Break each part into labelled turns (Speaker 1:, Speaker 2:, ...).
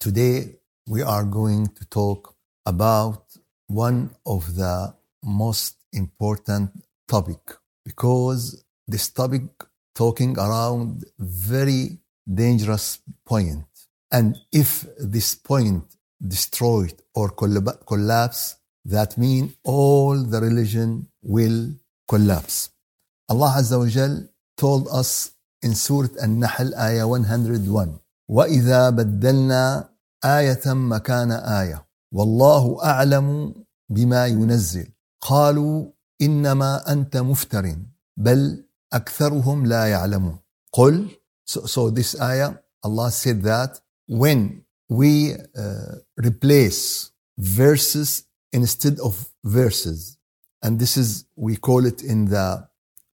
Speaker 1: Today, we are going to talk about one of the most important topic because this topic talking around very dangerous point and if this point destroyed or collab- collapse that mean all the religion will collapse Allah Azza wa Jal told us in Surah An-Nahl ayah 101 وإذا بدلنا آية مكان آية والله أعلم بما ينزل قالوا إنما أنت مفتر بل أكثرهم لا يعلمون قل so, so this ayah Allah said that when we uh, replace verses instead of verses and this is we call it in the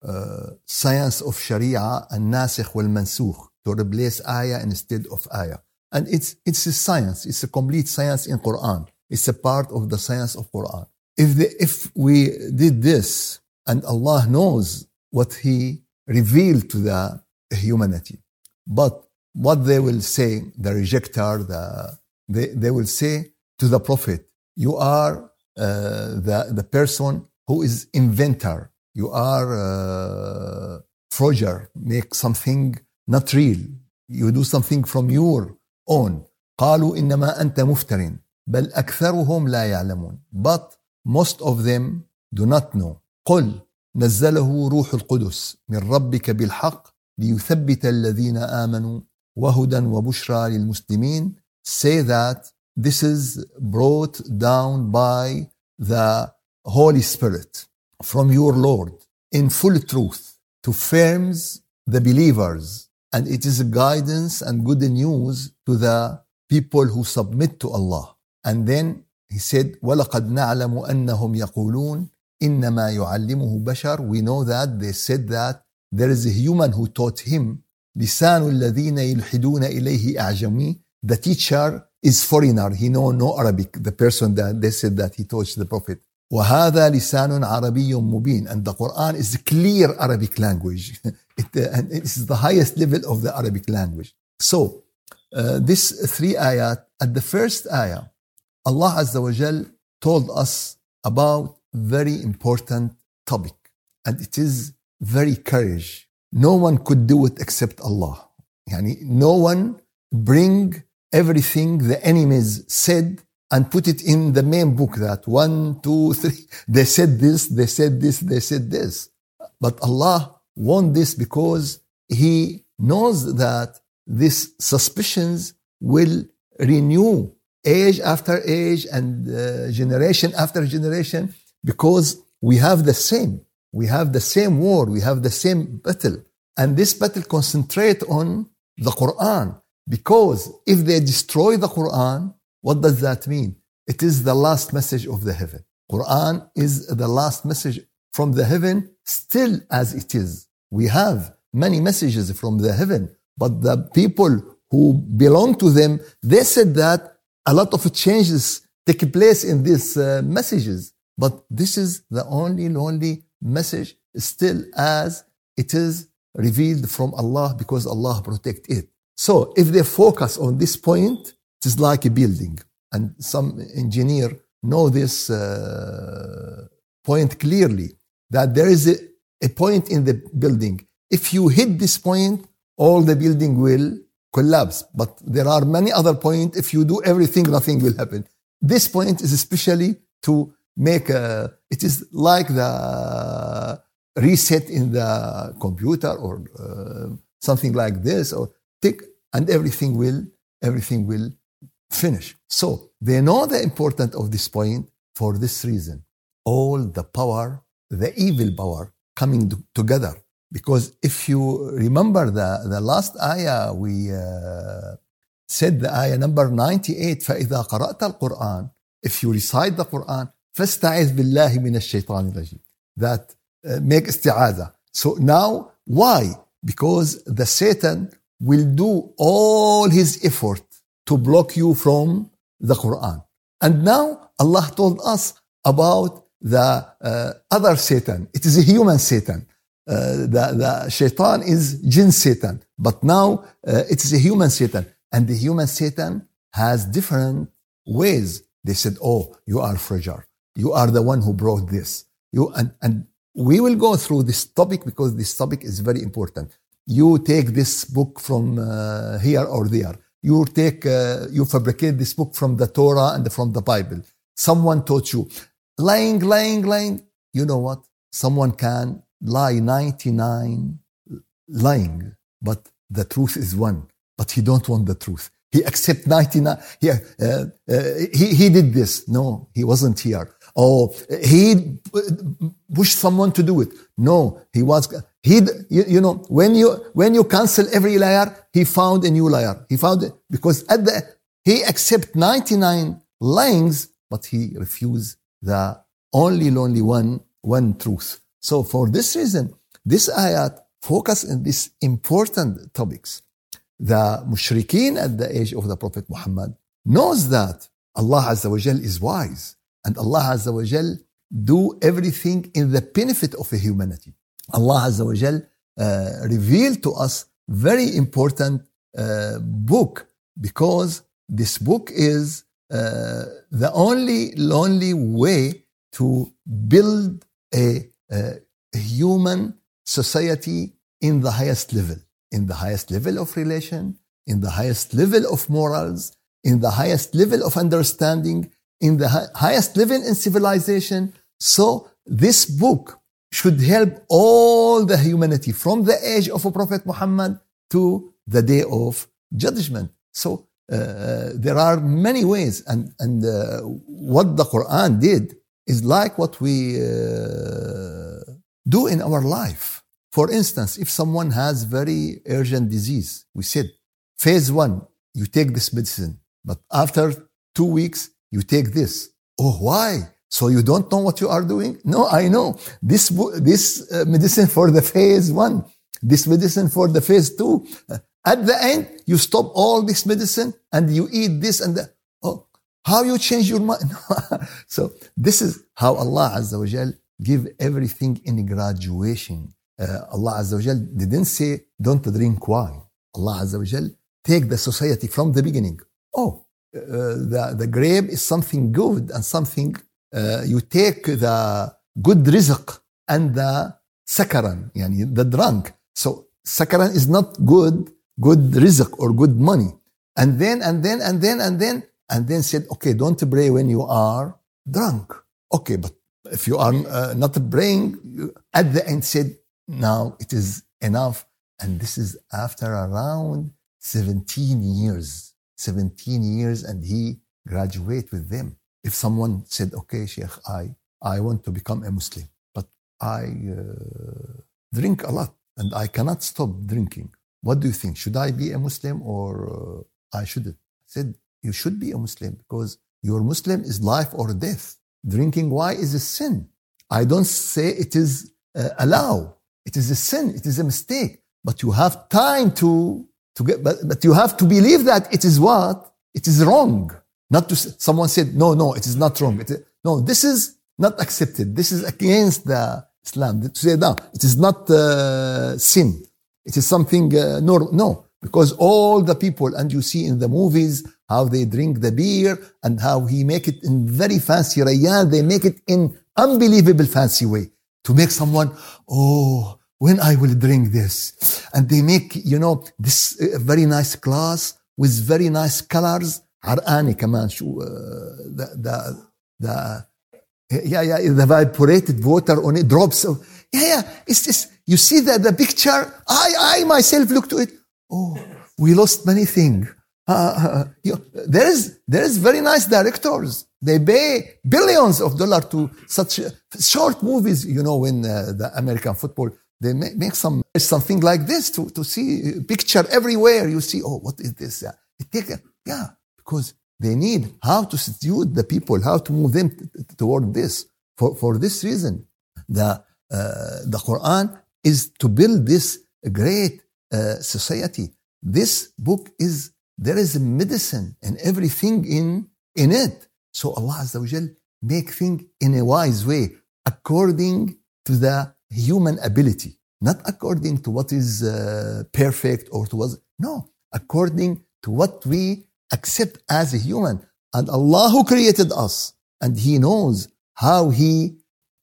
Speaker 1: uh, science of Sharia الناسخ والمنسوخ to replace ayah instead of ayah and it's it's a science. It's a complete science in quran. It's a part of the science of quran. If the, if we did this and allah knows what he revealed to the humanity but what they will say the rejecter the they, they will say to the prophet you are uh, the the person who is inventor. You are uh, forger. Make something not real. You do something from your own قالوا إنما أنت مفتر بل أكثرهم لا يعلمون but most of them do not know قل نزله روح القدس من ربك بالحق ليثبت الذين آمنوا وهدى وبشرى للمسلمين say that this is brought down by the Holy Spirit from your Lord in full truth to firms the believers and it is a guidance and good news to the people who submit to Allah. And then he said, وَلَقَدْ نَعْلَمُ أَنَّهُمْ يَقُولُونَ إِنَّمَا يُعَلِّمُهُ بَشَرٌ We know that they said that there is a human who taught him لسان الذين يلحدون إليه أعجمي The teacher is foreigner. He know no Arabic. The person that they said that he taught the Prophet. وهذا لسان عربي مبين and the Quran is a clear Arabic language it, uh, and it is the highest level of the Arabic language so uh, this three ayat at the first ayah Allah Azza wa Jal told us about very important topic and it is very courage no one could do it except Allah يعني no one bring everything the enemies said and put it in the main book that one, two, three, they said this, they said this, they said this. But Allah want this because He knows that these suspicions will renew age after age and uh, generation after generation because we have the same. We have the same war, we have the same battle. And this battle concentrate on the Quran because if they destroy the Quran, what does that mean? It is the last message of the heaven. Quran is the last message from the heaven still as it is. We have many messages from the heaven, but the people who belong to them, they said that a lot of changes take place in these uh, messages. But this is the only, only message still as it is revealed from Allah because Allah protect it. So if they focus on this point, it is like a building. And some engineer know this uh, point clearly that there is a, a point in the building. If you hit this point, all the building will collapse. But there are many other points. If you do everything, nothing will happen. This point is especially to make a, it is like the reset in the computer or uh, something like this or tick and everything will, everything will finish. So they know the importance of this point for this reason. All the power, the evil power coming to- together. Because if you remember the, the last ayah, we uh, said the ayah number 98, فَإِذَا قَرَأْتَ الْقُرْآنِ If you recite the Quran, فَاسْتَعِذْ بِاللَّهِ مِنَ الشَّيْطَانِ الرَّجِيمِ That uh, make isti'aza. So now, why? Because the Satan will do all his effort to block you from the Quran. And now Allah told us about the uh, other Satan. It is a human Satan. Uh, the, the shaitan is jinn Satan. But now uh, it is a human Satan. And the human Satan has different ways. They said, "Oh, you are fragile. You are the one who brought this." You and and we will go through this topic because this topic is very important. You take this book from uh, here or there. You take uh, you fabricate this book from the Torah and from the Bible. Someone taught you lying, lying, lying. You know what? Someone can lie 99 lying, but the truth is one. But he don't want the truth. He accept 99. He, uh, uh, he, he did this. No, he wasn't here. Oh, he pushed someone to do it. No, he was, he, you, you know, when you, when you cancel every liar, he found a new liar. He found it because at the, he accept 99 lyings, but he refused the only lonely one, one truth. So for this reason, this ayat focus on these important topics. The mushrikeen at the age of the Prophet Muhammad knows that Allah Azza wa Jal is wise and Allah Azza wa Jal do everything in the benefit of humanity. Allah Azza wa Jal uh, revealed to us very important uh, book because this book is uh, the only lonely way to build a, a human society in the highest level, in the highest level of relation, in the highest level of morals, in the highest level of understanding, in the highest level in civilization. So this book should help all the humanity from the age of a Prophet Muhammad to the day of judgment. So uh, there are many ways, and, and uh, what the Quran did is like what we uh, do in our life. For instance, if someone has very urgent disease, we said, phase one, you take this medicine, but after two weeks, you take this. Oh, why? So you don't know what you are doing? No, I know. This, this uh, medicine for the phase one, this medicine for the phase two. At the end, you stop all this medicine and you eat this and that. Oh, how you change your mind? so this is how Allah Azza wa Jal give everything in graduation. Uh, Allah Azza wa Jal didn't say, don't drink wine. Allah Azza wa Jal take the society from the beginning. Oh, uh, the, the grape is something good and something, uh, you take the good rizq and the sakaran, yani the drunk. So sakaran is not good, good rizq or good money. And then, and then, and then, and then, and then said, okay, don't pray when you are drunk. Okay, but if you are uh, not praying, at the end said, now it is enough. And this is after around 17 years. 17 years and he graduate with them. If someone said, okay, Sheikh, I, I want to become a Muslim, but I uh, drink a lot and I cannot stop drinking. What do you think? Should I be a Muslim or uh, I shouldn't? I said, you should be a Muslim because your Muslim is life or death. Drinking wine is a sin. I don't say it is uh, allow. It is a sin. It is a mistake. But you have time to to get. But, but you have to believe that it is what it is wrong. Not to someone said no, no, it is not wrong. It no, this is not accepted. This is against the Islam. To say no, it is not uh, sin. It is something uh, no, no, because all the people and you see in the movies how they drink the beer and how he make it in very fancy rayyan. They make it in unbelievable fancy way to make someone, oh, when I will drink this. And they make, you know, this uh, very nice glass with very nice colors. عرقاني كمان شو the, the, the yeah yeah the evaporated water on it drops yeah yeah it's just you see that the picture I I myself look to it oh we lost many things uh, you, there is there is very nice directors. They pay billions of dollars to such short movies. You know, in uh, the American football, they make, make some something like this to to see picture everywhere. You see, oh, what is this? Yeah, take yeah, because they need how to seduce the people, how to move them toward this. For for this reason, the uh, the Quran is to build this great uh, society. This book is there is a medicine and everything in, in it. So Allah Azza wa make things in a wise way according to the human ability, not according to what is uh, perfect or to what, no, according to what we accept as a human. And Allah who created us, and He knows how He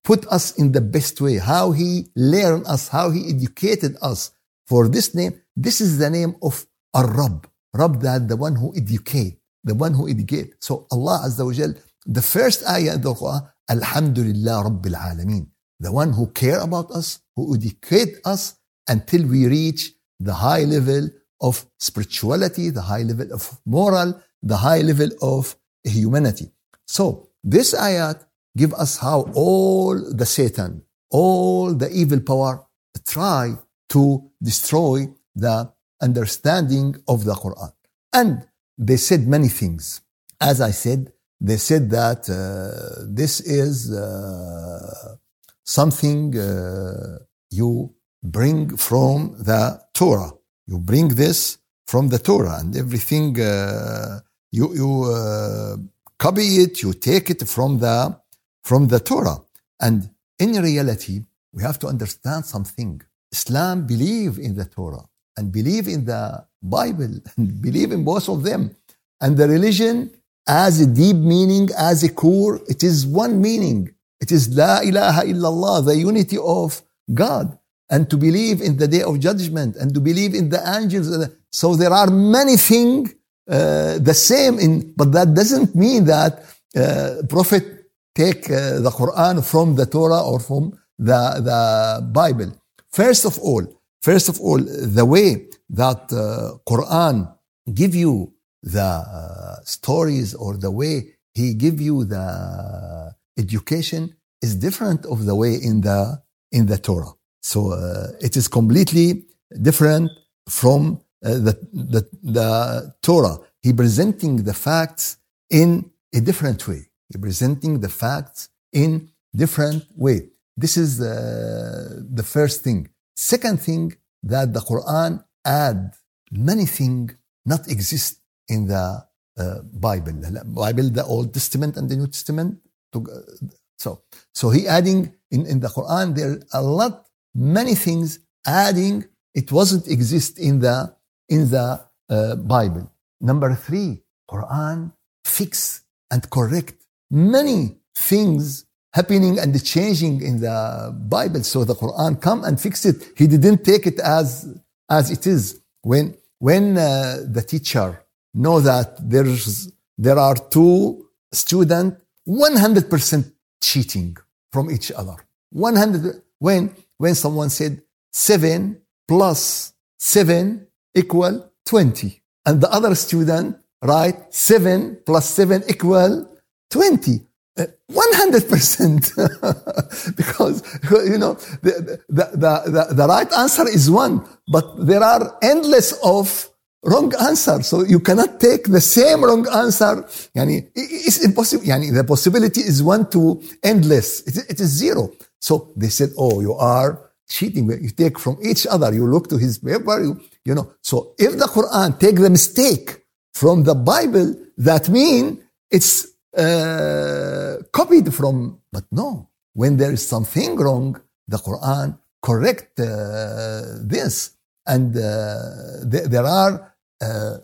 Speaker 1: put us in the best way, how He learned us, how He educated us. For this name, this is the name of Ar-Rab. Rab that the one who educate, the one who educate. So Allah Azza wa Jal, the first ayah in the Quran, Alhamdulillah Rabbil Alameen. The one who care about us, who educate us until we reach the high level of spirituality, the high level of moral, the high level of humanity. So this ayat give us how all the Satan, all the evil power try to destroy the understanding of the Quran. And they said many things. As I said, they said that uh, this is uh, something uh, you bring from the Torah. You bring this from the Torah, and everything uh, you you uh, copy it, you take it from the from the Torah. And in reality, we have to understand something. Islam believe in the Torah and believe in the Bible and believe in both of them. And the religion as a deep meaning, as a core, it is one meaning. It is La ilaha illallah, the unity of God. And to believe in the day of judgment and to believe in the angels. So there are many things uh, the same in, but that doesn't mean that uh, Prophet take uh, the Quran from the Torah or from the, the Bible. First of all, first of all, the way that uh, Quran give you the uh, stories or the way he give you the education is different of the way in the in the Torah. So uh, it is completely different from uh, the, the the Torah. He presenting the facts in a different way. He presenting the facts in different way. This is uh, the first thing. Second thing that the Quran add many things not exist in the uh, Bible. Bible, the Old Testament and the New Testament. To, uh, so, so he adding in, in the Quran there are a lot, many things adding. It wasn't exist in the in the uh, Bible. Number three, Quran fix and correct many things happening and changing in the Bible. So the Quran come and fix it. He didn't take it as as it is. When when uh, the teacher know that there's there are two students 100% cheating from each other. 100 when when someone said 7 plus 7 equal 20 and the other student write 7 plus 7 equal 20 uh, 100% because you know the, the, the, the, right answer is one but there are endless of wrong answer. So you cannot take the same wrong answer. Yani it's impossible. Yani the possibility is one to endless. It, it is zero. So they said oh you are cheating. You take from each other you look to his paper you, you know. So if the quran take the mistake from the bible that mean it's uh, copied from but no. When there is something wrong the quran correct uh, this and uh, th- there are uh,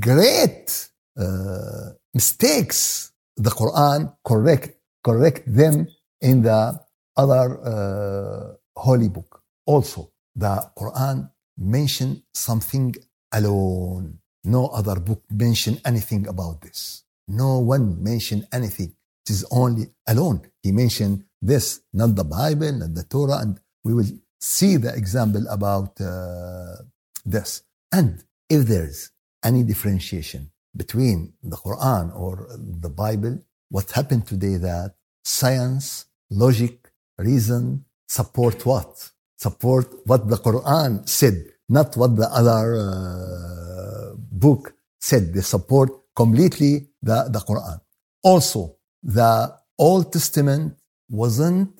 Speaker 1: great uh, mistakes. The Quran correct correct them in the other holy book. Also, the Quran mention something alone. No other book mention anything about this. No one mention anything. It is only alone. He mentioned this, not the Bible, not the Torah, and we will see the example about uh, this. And if there's any differentiation between the Quran or the Bible, what happened today that science, logic, reason support what? Support what the Quran said, not what the other uh, book said. They support completely the, the Quran. Also, the Old Testament wasn't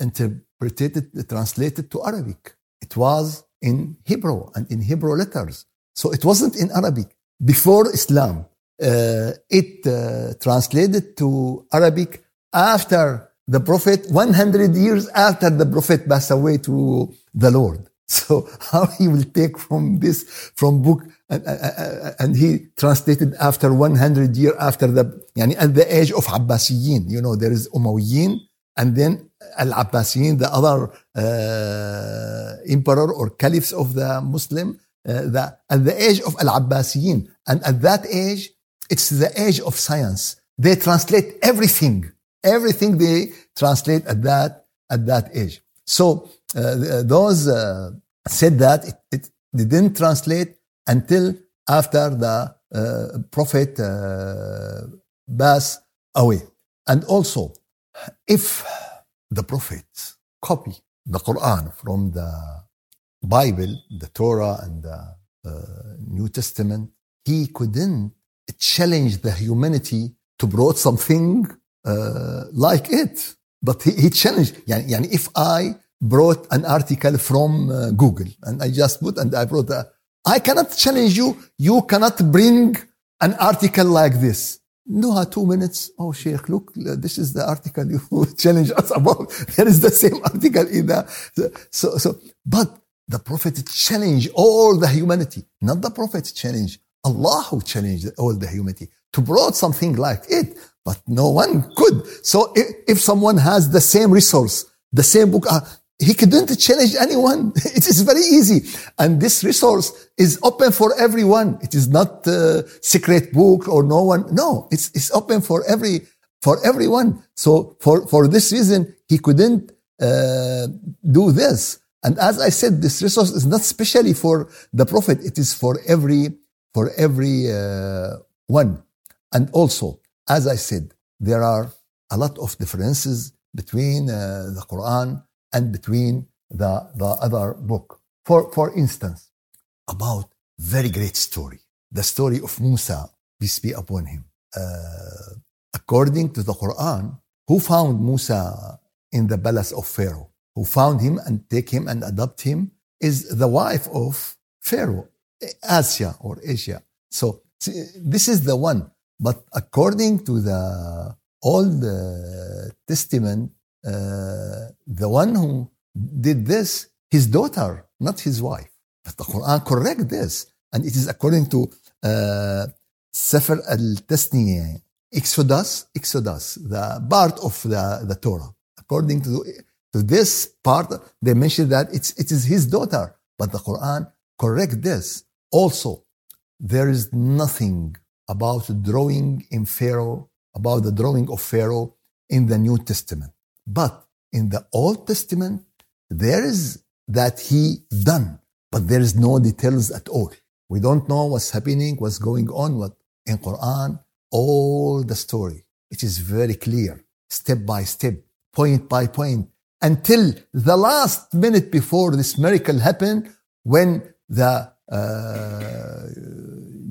Speaker 1: interpreted translated to Arabic. It was in Hebrew and in Hebrew letters. So it wasn't in Arabic. Before Islam, uh, it uh, translated to Arabic after the Prophet, 100 years after the Prophet passed away to the Lord. So how he will take from this, from book, and, uh, and he translated after 100 year after the, yani at the age of Abbasiyin, you know, there is Umayyin, and then Al-Abbasiyin the other uh, emperor or caliphs of the Muslim uh, the, at the age of Al-Abbasiyin. And at that age it's the age of science. They translate everything. Everything they translate at that at that age. So uh, those uh, said that it, it, they didn't translate until after the uh, Prophet uh, passed away. And also, if the Prophet copy the Quran from the Bible, the Torah, and the uh, New Testament, he couldn't challenge the humanity to brought something uh, like it. But he, he challenged, yani, yani if I brought an article from uh, Google and I just put and I brought a, I cannot challenge you. You cannot bring an article like this. No, two minutes. Oh, Sheikh, look, this is the article you challenge us about. Here is the same article in the, so, so, but the Prophet challenged all the humanity, not the Prophet challenged Allah who challenged all the humanity to brought something like it, but no one could. So if, if someone has the same resource, the same book, uh, he couldn't challenge anyone. It is very easy. And this resource is open for everyone. It is not a secret book or no one. No, it's, it's open for every, for everyone. So for, for this reason, he couldn't uh, do this. And as I said, this resource is not specially for the prophet. It is for every, for every uh, one. And also, as I said, there are a lot of differences between uh, the Quran and between the, the other book. For, for instance, about very great story, the story of Musa, peace be upon him. Uh, according to the Quran, who found Musa in the palace of Pharaoh? Who found him and take him and adopt him is the wife of Pharaoh, Asia or Asia. So this is the one. But according to the Old Testament, uh, the one who did this, his daughter, not his wife. But the Quran correct this. And it is according to uh, Sefer al-Tasniyah, Exodus, Exodus, the part of the, the Torah. According to, to this part, they mention that it's, it is his daughter. But the Quran correct this. Also, there is nothing about drawing in Pharaoh, about the drawing of Pharaoh in the New Testament. But in the Old Testament, there is that he done, but there is no details at all. We don't know what's happening, what's going on. What in Quran, all the story. It is very clear, step by step, point by point, until the last minute before this miracle happened, when the uh,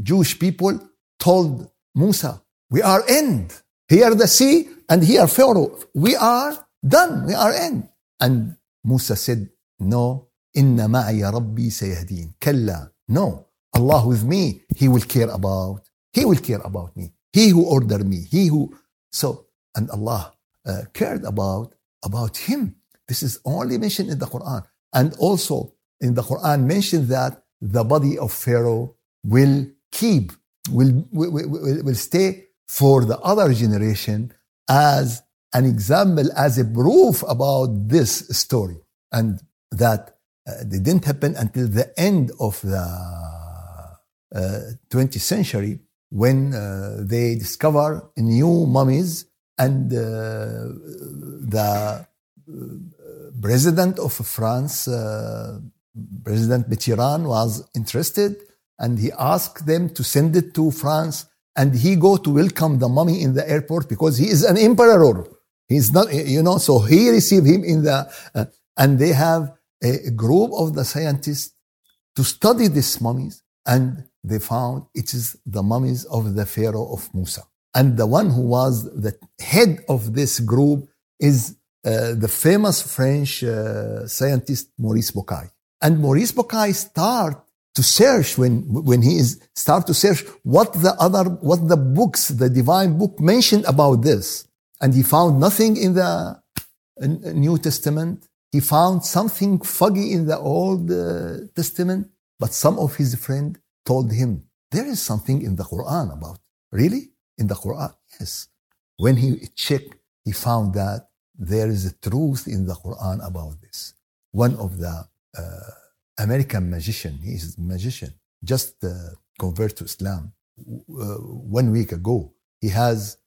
Speaker 1: Jewish people told Musa, "We are end. Here the sea, and here Pharaoh. We are Done. We are in. And Musa said, No. Inna ma'ya Rabbi sayahdeen. Kalla. No. Allah with me, He will care about. He will care about me. He who ordered me. He who. So, and Allah uh, cared about, about him. This is only mentioned in the Quran. And also in the Quran mentioned that the body of Pharaoh will keep, will, will, will, will stay for the other generation as an example as a proof about this story. And that uh, they didn't happen until the end of the uh, 20th century when uh, they discover new mummies and uh, the uh, president of France, uh, President Mitterrand, was interested and he asked them to send it to France and he go to welcome the mummy in the airport because he is an emperor He's not, you know, so he received him in the, uh, and they have a group of the scientists to study these mummies and they found it is the mummies of the Pharaoh of Musa. And the one who was the head of this group is uh, the famous French uh, scientist Maurice Bucaille. And Maurice Bucaille start to search when, when he is start to search what the other, what the books, the divine book mentioned about this. And he found nothing in the New Testament. He found something foggy in the Old uh, Testament. But some of his friend told him, There is something in the Quran about. Really? In the Quran? Yes. When he checked, he found that there is a truth in the Quran about this. One of the uh, American magician, he is a magician, just uh, converted to Islam uh, one week ago. He has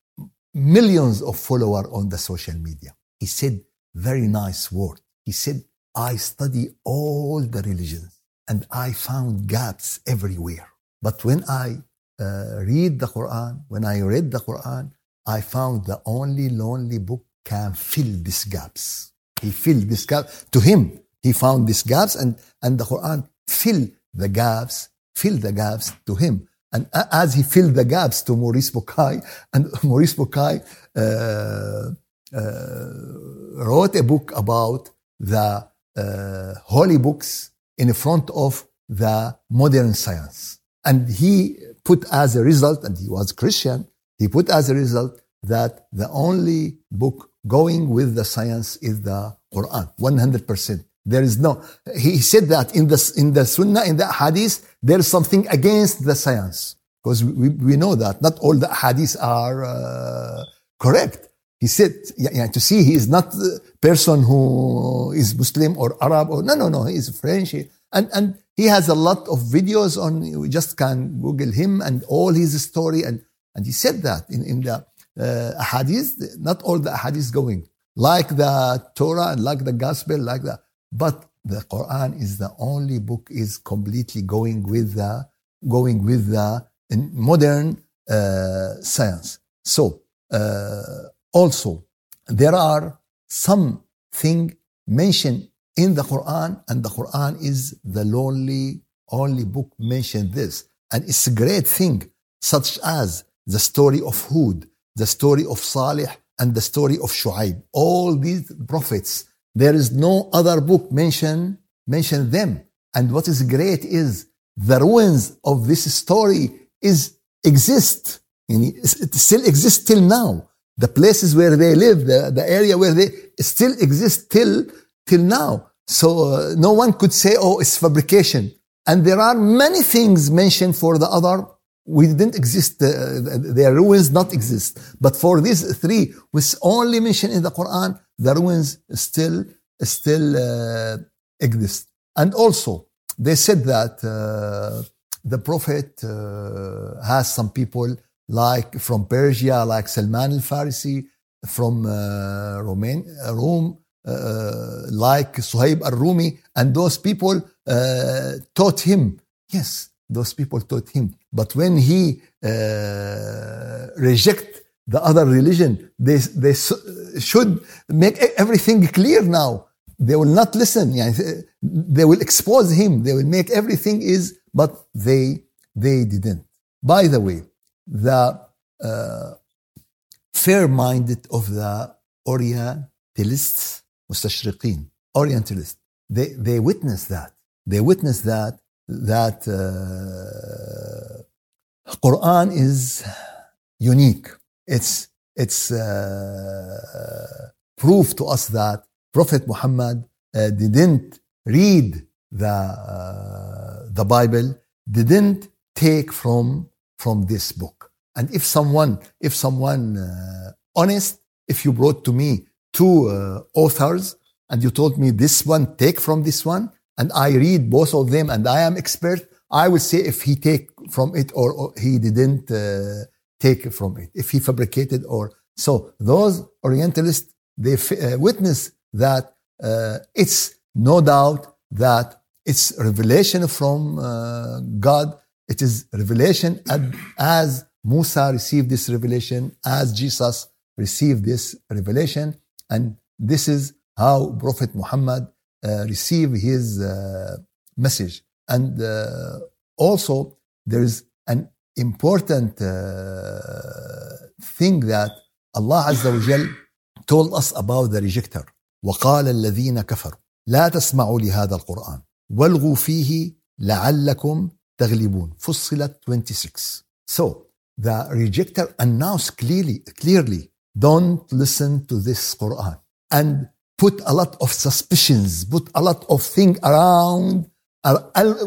Speaker 1: millions of followers on the social media. He said very nice word. He said, I study all the religions and I found gaps everywhere. But when I uh, read the Quran, when I read the Quran, I found the only lonely book can fill these gaps. He filled this gap. To him, he found these gaps and, and the Quran filled the gaps, filled the gaps to him. And as he filled the gaps to Maurice Bucaille, and Maurice Bucaille uh, uh, wrote a book about the uh, holy books in front of the modern science. And he put as a result, and he was Christian, he put as a result that the only book going with the science is the Quran, 100%. There is no, he said that in the, in the Sunnah, in the Hadith, there is something against the science. Because we, we know that not all the Hadiths are uh, correct. He said, yeah, to see he is not the person who is Muslim or Arab or no, no, no, he is French. And, and he has a lot of videos on, you just can Google him and all his story. And, and he said that in, in the uh, hadith, not all the hadith going like the Torah and like the gospel, like that. But the Quran is the only book is completely going with the, going with the modern uh, science. So, uh, also, there are some thing mentioned in the Quran, and the Quran is the only, only book mentioned this. And it's a great thing, such as the story of Hud, the story of Salih, and the story of Shu'aib. All these prophets, there is no other book mention, mention them. And what is great is the ruins of this story is exist. It still exists till now the places where they live, the, the area where they still exist till, till now. So uh, no one could say, oh, it's fabrication. And there are many things mentioned for the other. We didn't exist, uh, their ruins not exist. But for these three, which only mentioned in the Quran, the ruins still, still uh, exist. And also, they said that uh, the Prophet uh, has some people like from Persia, like Salman al-Farisi, from uh, Roman, uh, Rome, uh, like Suhaib al-Rumi, and those people taught him. Yes, those people taught him. But when he uh, reject the other religion, they, they should make everything clear now. They will not listen. They will expose him. They will make everything is, but they, they didn't. By the way, the uh, fair-minded of the Orientalists, مستشرقين, Orientalists, they, they witness that. They witness that that uh, Quran is unique. it's it's uh, proof to us that Prophet Muhammad uh, didn't read the uh, the Bible, didn't take from from this book. And if someone, if someone uh, honest, if you brought to me two uh, authors and you told me this one take from this one, and I read both of them and I am expert, I will say if he take from it or, or he didn't uh, take from it, if he fabricated or so. Those Orientalists they uh, witness that uh, it's no doubt that it's revelation from uh, God. It is revelation as Musa received this revelation as Jesus received this revelation. And this is how Prophet Muhammad uh, received his uh, message. And uh, also, there is an important uh, thing that Allah Azza wa Jal told us about the rejecter. وقال الذين كفروا لا تسمعوا لهذا القرآن والغوا فيه لعلكم تغلبون فصلت 26 So the rejecter announced clearly, clearly, don't listen to this Quran and put a lot of suspicions, put a lot of things around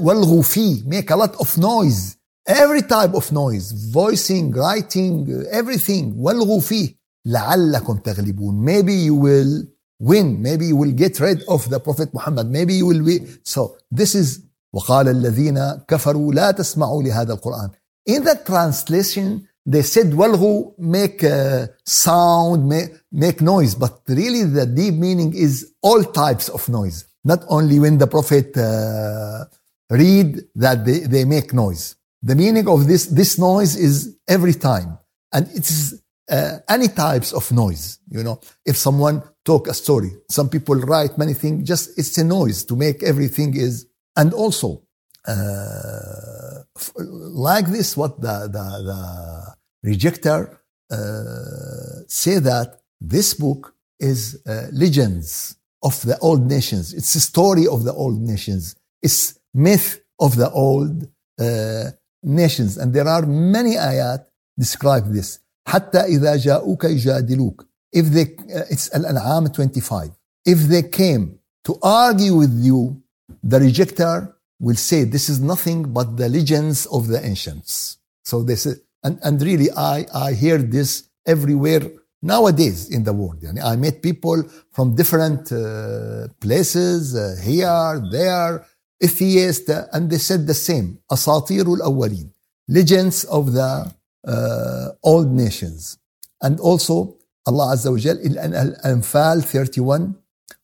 Speaker 1: والغوا فيه make a lot of noise every type of noise voicing writing everything والغوا فيه لعلكم تغلبون maybe you will win maybe you will get rid of the prophet Muhammad maybe you will be so this is وقال الذين كفروا لا تسمعوا لهذا القرآن in the translation they said walghu make a sound make, make noise but really the deep meaning is all types of noise not only when the prophet uh, read that they, they make noise the meaning of this this noise is every time and it is uh, any types of noise you know if someone talk a story some people write many things just it's a noise to make everything is and also uh, like this, what the, the, the rejecter uh, say that this book is uh, legends of the old nations. It's a story of the old nations. It's myth of the old uh, nations. And there are many ayat describe this. حتى إذا جاءوك يجادلوك. If they, uh, it's Al-An'am 25. If they came to argue with you, the rejecter will say this is nothing but the legends of the ancients. So they say, and, and really I, I hear this everywhere nowadays in the world. I met people from different uh, places, uh, here, there, atheists, uh, and they said the same. Asatirul awwalin, legends of the uh, old nations. And also Allah Azza wa Jal in Al-Anfal 31,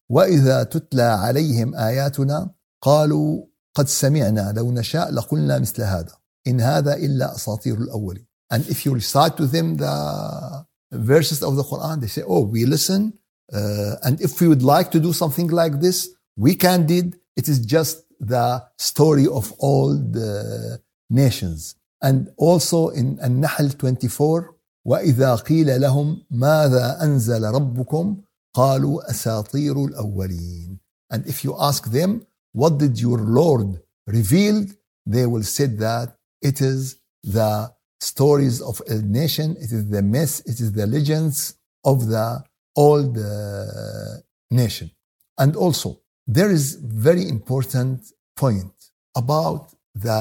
Speaker 1: وإذا تتلى عليهم آياتنا قالوا قد سمعنا لو نشاء لقلنا مثل هذا إن هذا إلا أساطير الأولين and if you recite to them the verses of the Quran they say oh we listen uh, and if we would like to do something like this we can did it is just the story of all the nations and also in النحل 24 وإذا قيل لهم ماذا أنزل ربكم قالوا أساطير الأولين and if you ask them what did your Lord reveal? They will say that it is the stories of a nation, it is the myth, it is the legends of the old uh, nation. And also, there is very important point about the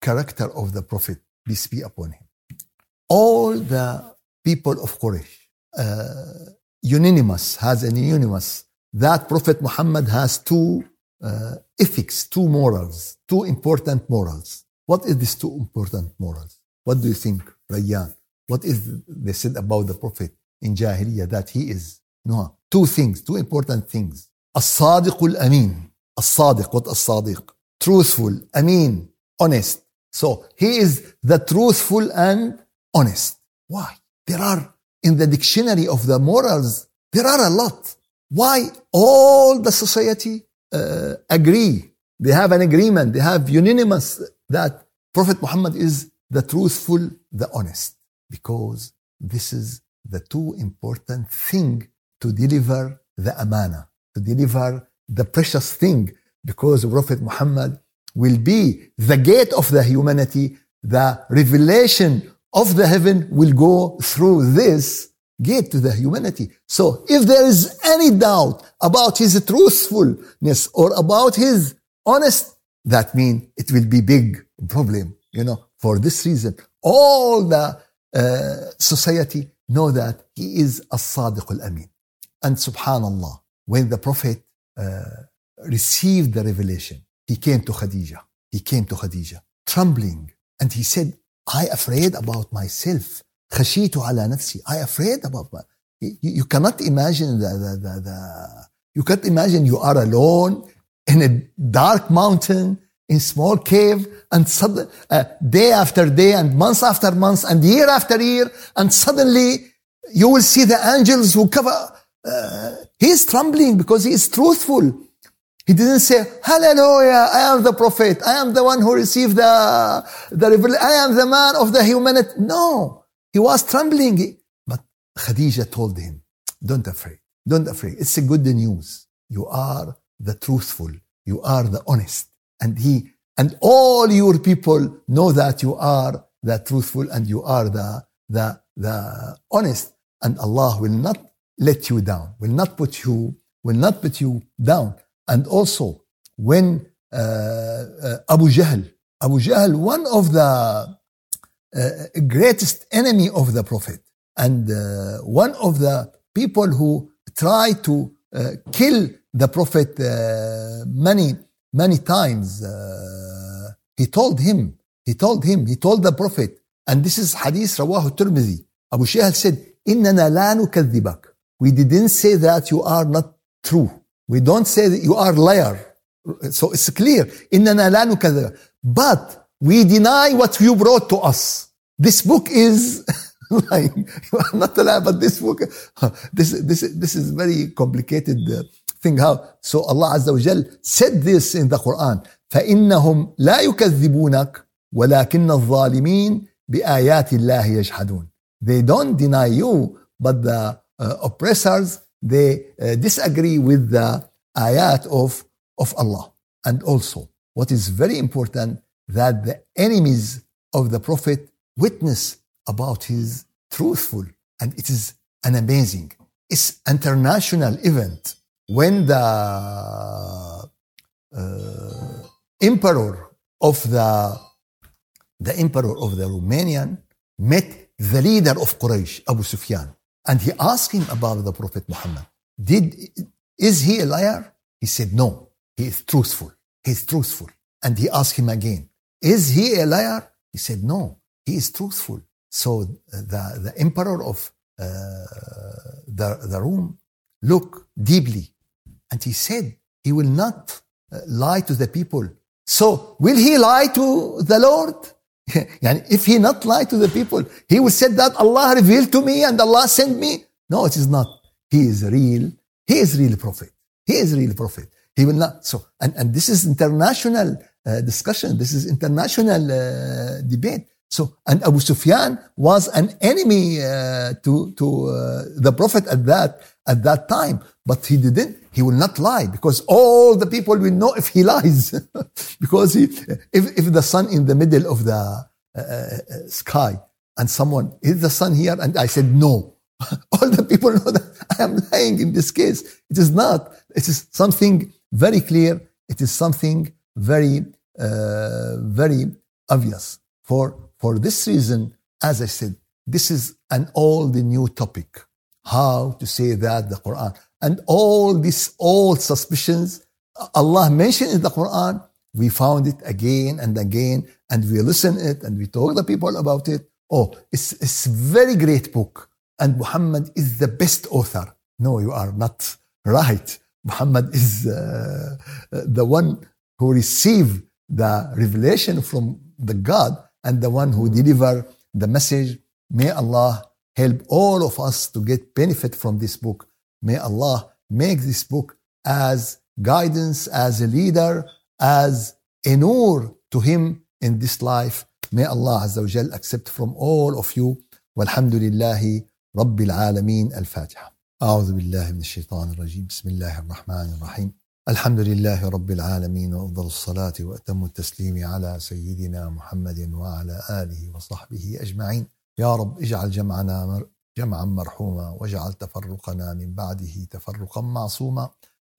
Speaker 1: character of the Prophet, peace be upon him. All the people of Quraysh, uh, unanimous, has an unanimous, that Prophet Muhammad has two uh, ethics, two morals, two important morals. What is these two important morals? What do you think, Rayyan? What is they said about the Prophet in Jahiliyyah that he is? No, two things, two important things. الصادق الأمين. الصادق, what الصادق? Truthful, أمين, honest. So he is the truthful and honest. Why? There are in the dictionary of the morals, there are a lot. Why all the society uh, agree. They have an agreement. They have unanimous that Prophet Muhammad is the truthful, the honest, because this is the two important thing to deliver the amana, to deliver the precious thing, because Prophet Muhammad will be the gate of the humanity. The revelation of the heaven will go through this gate to the humanity. So if there is any doubt about his truthfulness or about his honest, that means it will be big problem. You know, for this reason, all the uh, society know that he is a sadiq al-amin. And subhanallah, when the Prophet uh, received the revelation, he came to Khadija. He came to Khadija, trembling, and he said, I afraid about myself خشيت على نفسي I afraid about my you, you cannot imagine the, the, the, the you can't imagine you are alone in a dark mountain in small cave and sudden, uh, day after day and month after month and year after year and suddenly you will see the angels who cover uh, he is trembling because he is truthful he didn't say hallelujah i am the prophet i am the one who received the the revelation i am the man of the humanity no he was trembling. But Khadija told him, don't afraid. Don't afraid. It's a good news. You are the truthful. You are the honest. And he, and all your people know that you are the truthful and you are the, the, the honest. And Allah will not let you down, will not put you, will not put you down. And also, when uh, Abu Jahl. Abu Jahl, one of the uh, greatest enemy of the Prophet, and uh, one of the people who try to uh, kill the Prophet uh, many, many times. Uh, he told him, he told him, he told the Prophet, and this is hadith rawahu Tirmidhi. Abu Jahl said, إننا لا نكذبك. We didn't say that you are not true. We don't say that you are liar. So it's clear. إننا لا نكذبك. But we deny what you brought to us. This book is lying. You are not a liar, but this book, this, this, this is very complicated uh, thing. How? So Allah Azza wa Jal said this in the Quran. فإنهم لا يكذبونك ولكن الظالمين بآيات الله يجحدون. They don't deny you, but the uh, oppressors, they uh, disagree with the ayat of, of Allah. And also, what is very important, that the enemies of the Prophet witness about his truthful. And it is an amazing, it's international event. When the uh, emperor of the, the emperor of the Romanian met the leader of Quraysh, Abu Sufyan, and he asked him about the Prophet Muhammad. Did, is he a liar? He said, no, he is truthful. He is truthful. And he asked him again, is he a liar? He said, no, he is truthful. So the, the emperor of uh, the, the Rome looked deeply and he said, he will not uh, lie to the people. So will he lie to the Lord? if he not lie to the people, he will say that Allah revealed to me and Allah sent me. No, it is not. He is real. He is real prophet. He is real prophet. He will not. So, and, and this is international uh, discussion. This is international uh, debate. So, and Abu Sufyan was an enemy uh, to, to uh, the prophet at that at that time, but he didn't. He will not lie because all the people will know if he lies, because he, if if the sun in the middle of the uh, uh, sky and someone is the sun here, and I said no, all the people know that I am lying in this case. It is not. It is something very clear. It is something very uh, very obvious for for this reason, as I said, this is an old new topic. How to say that the Quran and all these old suspicions Allah mentioned in the Quran, we found it again and again, and we listen it and we talk to people about it. Oh, it's it's very great book, and Muhammad is the best author. No, you are not right. Muhammad is uh, the one who received the revelation from the God and the one who deliver the message. May Allah help all of us to get benefit from this book. May Allah make this book as guidance, as a leader, as a nur to him in this life. May Allah Azza wa Jal accept from all of you. والحمد لله رب العالمين الفاتحة أعوذ بالله من الشيطان الرجيم بسم الله الرحمن الرحيم الحمد لله رب العالمين وافضل الصلاه واتم التسليم على سيدنا محمد وعلى اله وصحبه اجمعين يا رب اجعل جمعنا جمعا مرحوما واجعل تفرقنا من بعده تفرقا معصوما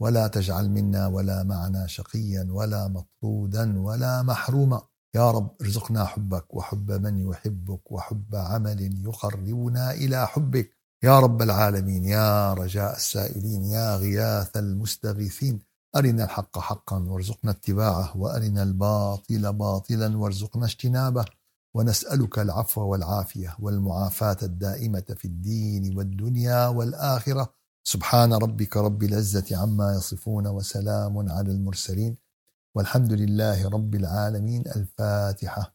Speaker 1: ولا تجعل منا ولا معنا شقيا ولا مطرودا ولا محروما يا رب ارزقنا حبك وحب من يحبك وحب عمل يقربنا إلى حبك يا رب العالمين يا رجاء السائلين يا غياث المستغيثين أرنا الحق حقا وارزقنا اتباعه وأرنا الباطل باطلا وارزقنا اجتنابه ونسألك العفو والعافية والمعافاة الدائمة في الدين والدنيا والآخرة. سبحان ربك رب العزة عما يصفون وسلام على المرسلين. والحمد لله رب العالمين. الفاتحة.